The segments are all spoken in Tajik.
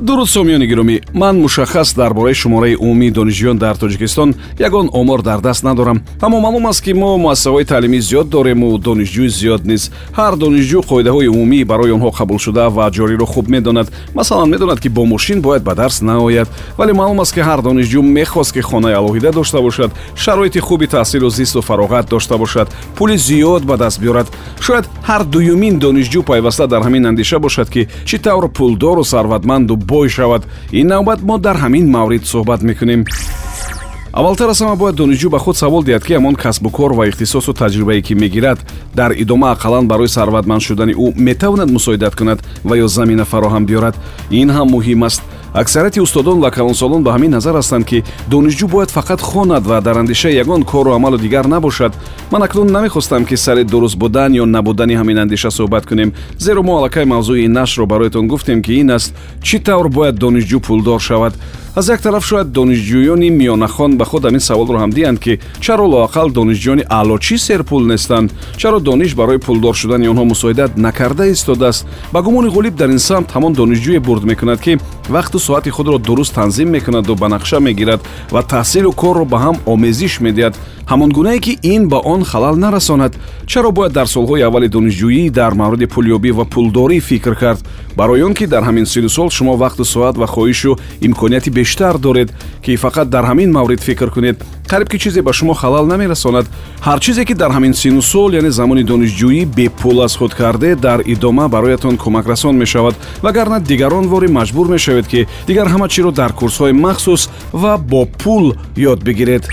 дуруд сомиёни гиромӣ. Ман мушаххас дар бораи шумораи умумии донишҷӯён дар тоҷикистон. Ягон омор дар даст надорам. Аммо маълум аст ки мо муассисаҳои таълимӣ зиёд дорему донишҷӯи зиёд низ. Ҳар донишҷӯ қоидаҳои умумии барои онҳо қабулшуда ва ҷориро хуб медонад. Масалан медонад ки бо мошин бояд ба дарс наояд. Вале маълум аст ки ҳар донишҷӯ мехост ки хонаи алоҳида дошта бошад шароити хуби таҳсилу зисту фароғат дошта бошад пули зиёд ба даст биёрад. Шояд ҳар дуюмин донишҷӯ пайваста дар ҳамин андеша бошад ки чӣ тавр пулдору сарватманду бой шавад. Ин навбат мо дар ҳамин маврид суҳбат мекунем. Аввалтар аз ҳама бояд донишҷӯ ба худ савол диҳад ки ҳамон касбу кор ва ихтисосу таҷрибае ки мегирад дар идома ақаллан барои сарватманд шудани ӯ метавонад мусоидат кунад ва ё замина фароҳам биёрад. Ин ҳам муҳим аст аксарияти устодон ва калонсолон ба ҳамин назар ҳастанд ки донишҷӯ бояд фақат хонад ва дар андешаи ягон кору амалу дигар набошад. Ман акнун намехостам ки сари дуруст будан ё набудани ҳамин андеша суҳбат кунем. Зеро мо аллакай мавзӯи нашрро бароятон гуфтем ки ин аст чӣ тавр бояд донишҷӯ пулдор шавад аз як тараф шояд донишҷӯёни миёнахон ба худ ҳамин саволро ҳам диҳанд ки чаро лоақал донишҷӯёни аълочӣ серпул нестанд чаро дониш барои пулдор шудани онҳо мусоидат накарда истодааст? Ба гумони ғолиб дар ин самт ҳамон донишҷӯе бурд мекунад ки вақту соати худро дуруст танзим мекунаду ба нақша мегирад ва таҳсилу корро ба ҳам омезиш медиҳад. Ҳамон гунае ки ин ба он халал нарасонад. Чаро бояд дар солҳои аввали донишҷӯӣ дар мавриди пулёбӣ ва пулдорӣ фикр кард? Барои он ки дар ҳамин сину сол шумо вақту соат ва хоҳишу имконияти бештар доред ки фақат дар ҳамин маврид фикр кунед. Қариб ки чизе ба шумо халал намерасонад ҳар чизе ки дар ҳамин сину сол яъне замони донишҷӯӣ бепул аз худ карде дар идома бароятон кӯмакрасон мешавад вагарна дигарон вори маҷбур мешавед ки дигар ҳама чиро дар курсҳои махсус ва бо пул ёд бигиред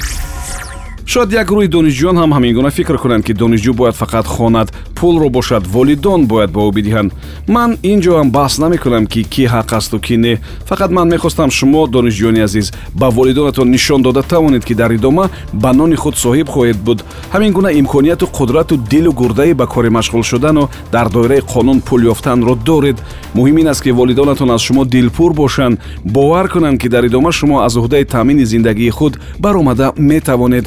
шояд як гурӯҳи донишҷӯён ҳам ҳамин гуна фикр кунанд ки донишҷӯ бояд фақат хонад пулро бошад волидон бояд ба ӯ бидиҳанд. Ман ин ҷо ҳам баҳс намекунам ки кӣ ҳақ асту кӣ не. Фақат ман мехостам шумо донишҷӯёни азиз ба волидонатон нишон дода тавонед ки дар идома ба нони худ соҳиб хоҳед буд. Ҳамин гуна имконияту қудрату дилу гурдае ба коре машғул шудану дар доираи қонун пул ёфтанро доред. Муҳим ин аст ки волидонатон аз шумо дилпур бошанд. Бовар кунанд ки дар идома шумо аз уҳдаи таъмини зиндагии худ баромада метавонед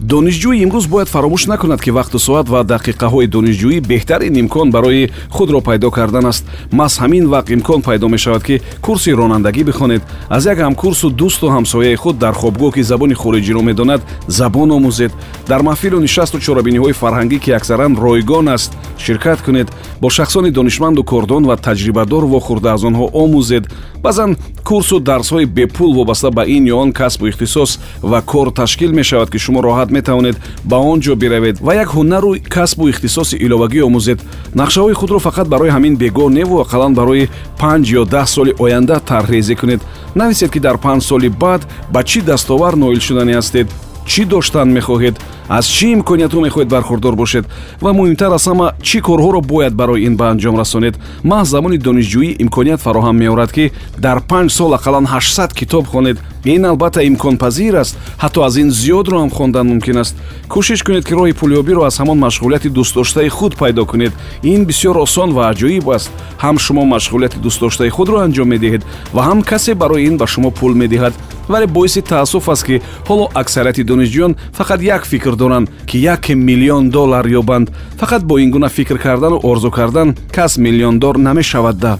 донишҷӯи имрӯз бояд фаромӯш накунад ки вақту соат ва дақиқаҳои донишҷӯӣ беҳтарин имкон барои худро пайдо кардан аст. Маҳз ҳамин вақт имкон пайдо мешавад ки курси ронандагӣ бихонед. Аз як ҳамкурсу дӯсту ҳамсояи худ дар хобгоҳ ки забони хориҷиро медонад забон омӯзед. Дар маҳфилу нишасту чорабиниҳои фарҳангӣ ки аксаран ройгон аст ширкат кунед. Бо шахсони донишманду кордон ва таҷрибадор вохӯрда аз онҳо омӯзед. Баъзан курсу дарсҳои бепул вобаста ба ин ё он касбу ихтисос ва кор ташкил мешавад ки шумо роҳат метавонед ба он ҷо биравед ва як ҳунару касбу ихтисоси иловагӣ омӯзед. Нақшаҳои худро фақат барои ҳамин бегоҳ неву ақаллан барои панҷ ё даҳ соли оянда тарҳрезӣ кунед. Нависед ки дар панҷ соли баъд ба чӣ дастовар ноил шуданӣ ҳастед чӣ доштан мехоҳед аз чӣ имкониятҳо мехоҳед бархурдор бошед ва муҳимтар аз ҳама чӣ корҳоро бояд барои ин ба анҷом расонед маҳз замони донишҷӯӣ имконият фароҳам меорад ки дар панҷ сол ақаллан 800 китоб хонед ин албатта имконпазир аст. Ҳатто аз ин зиёдро ҳам хондан мумкин аст. Кӯшиш кунед ки роҳи пулёбиро аз ҳамон машғулияти дӯстдоштаи худ пайдо кунед. Ин бисёр осон ва аҷоиб аст. Ҳам шумо машғулияти дӯстдоштаи худро анҷом медиҳед ва ҳам касе барои ин ба шумо пул медиҳад. Вале боиси таассуф аст ки ҳоло аксарияти донишҷӯён фақат як фикр доранд ки яке миллион доллар ёбанд. Фақат бо ин гуна фикр кардану орзу кардан кас миллиондор намешавад да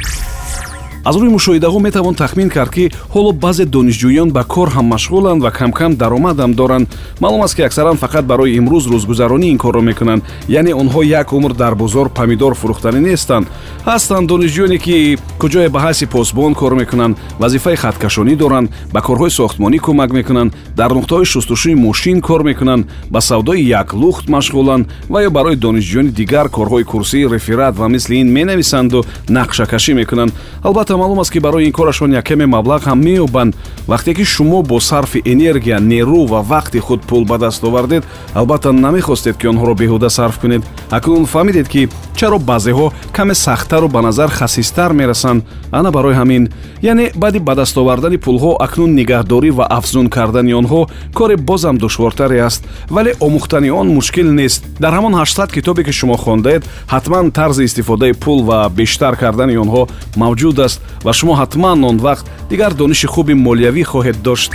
аз рӯи мушоҳидаҳо метавон тахмин кард ки ҳоло баъзе донишҷӯён ба кор ҳам машғуланд ва камкам даромадам доранд. Маълум аст ки аксаран фақат барои имрӯз рӯзгузаронӣ ин корро мекунанд. Яъне онҳо як умр дар бозор помидор фурӯхтанӣ нестанд. Ҳастанд донишҷӯёне ки куҷое ба ҳайси посбон кор мекунанд вазифаи хаткашонӣ доранд ба корҳои сохтмонӣ кӯмак мекунанд дар нуқтаҳои шустушӯи мошин кор мекунанд ба савдои яклухт машғуланд ва ё барои донишҷӯёни дигар корҳои курсӣ реферат ва мисли ин менависанду нақшакашӣ мекунанд. Албатта албатта маълум аст ки барои ин корашон яккаме маблағ ҳам меёбанд. Вақте ки шумо бо сарфи энергия нерӯ ва вақти худ пул ба даст овардед албатта намехостед ки онҳоро беҳуда сарф кунед. Акнун фаҳмидед ки чаро баъзеҳо каме сахттару ба назар хасистар мерасанд. Ана барои ҳамин. Яъне баъди ба даст овардани пулҳо акнун нигаҳдорӣ ва афзун кардани онҳо кори бозам душвортаре аст. Вале омӯхтани он мушкил нест. Дар ҳамон 800 китобе ки шумо хондаед ҳатман тарзи истифодаи пул ва бештар кардани онҳо мавҷуд аст ва шумо ҳатман он вақт дигар дониши хуби молиявӣ хоҳед дошт.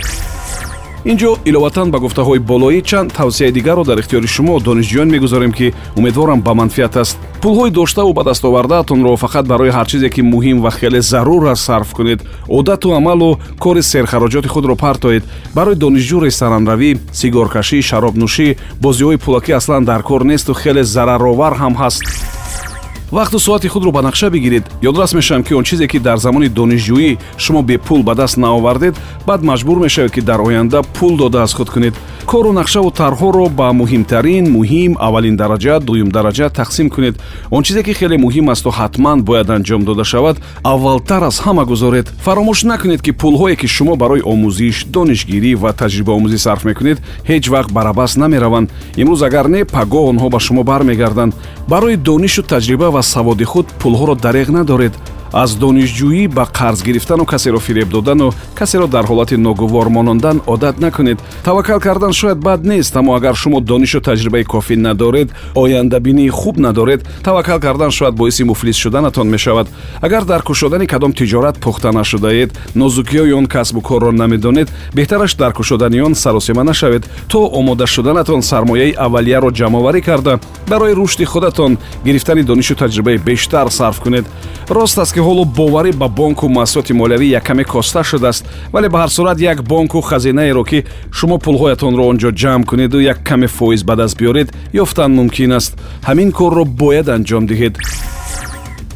Ин ҷо иловатан ба гуфтаҳои болоӣ чанд тавсияи дигарро дар ихтиёри шумо донишҷӯён мегузорем ки умедворам ба манфиат аст. Пулҳои доштаву ба дастовардаатонро фақат барои ҳар чизе ки муҳим ва хеле зарур аст сарф кунед. одату амалу кори серхароҷоти худро партоед. Барои донишҷӯ ресторанравӣ сигоркашӣ шаробнӯшӣ бозиҳои пулакӣ аслан дар кор несту хеле зараровар ҳам ҳаст вақту соати худро ба нақша бигиред ёдрас мешавам ки он чизе ки дар замони донишҷӯӣ шумо бепул ба даст наовардед баъд маҷбур мешавед ки дар оянда пул дода аз худ кунед. Кору нақшаву тарҳҳоро ба муҳимтарин муҳим аввалин дараҷа дуюм дараҷа тақсим кунед. Он чизе ки хеле муҳим асту ҳатман бояд анҷом дода шавад аввалтар аз ҳама гузоред. Фаромӯш накунед ки пулҳое ки шумо барои омӯзиш донишгирӣ ва таҷрибаомӯзӣ сарф мекунед ҳеҷ вақт барабас намераванд. Имрӯз агар не пагоҳ онҳо ба шумо бармегарданд. Барои донишу таҷриба ва саводи худ пулҳоро дареғ надоред аз донишҷӯӣ ба қарз гирифтану касеро фиреб додану касеро дар ҳолати ногувор монондан одат накунед. Таваккал кардан шояд бад нест аммо агар шумо донишу таҷрибаи кофӣ надоред ояндабинии хуб надоред таваккал кардан шояд боиси муфлис шуданатон мешавад. Агар дар кушодани кадом тиҷорат пухта нашудаед нозукиҳои он касбу корро намедонед беҳтараш дар кушодани он саросима нашавед. То омода шуданатон сармояи аввалияро ҷамъоварӣ карда барои рушди худатон гирифтани донишу таҷрибаи бештар сарф кунед. Рост аст ки ҳоло боварӣ ба бонку муассисоти молиявӣ яккаме коста шудааст вале ба ҳар сурат як бонку хазинаеро ки шумо пулҳоятонро он ҷо ҷамъ кунеду як каме фоиз ба даст биёред ёфтан мумкин аст. Ҳамин корро бояд анҷом диҳед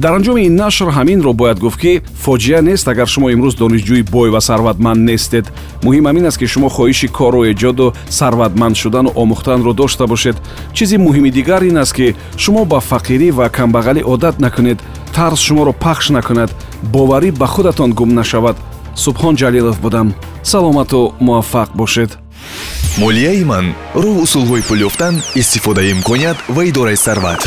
дар анҷоми ин нашр ҳаминро бояд гуфт ки фоҷиа нест агар шумо имрӯз донишҷӯи бой ва сарватманд нестед. Муҳим ҳамин аст ки шумо хоҳиши кору эҷоду сарватманд шудану омӯхтанро дошта бошед. Чизи муҳими дигар ин аст ки шумо ба фақирӣ ва камбағалӣ одат накунед тарс шуморо пахш накунад боварӣ ба худатон гум нашавад. Субҳон ҷалилов будам. Саломату муваффақ бошед. Молияи ман роҳ усулҳои пул ёфтан истифодаи имконият ва идораи сарват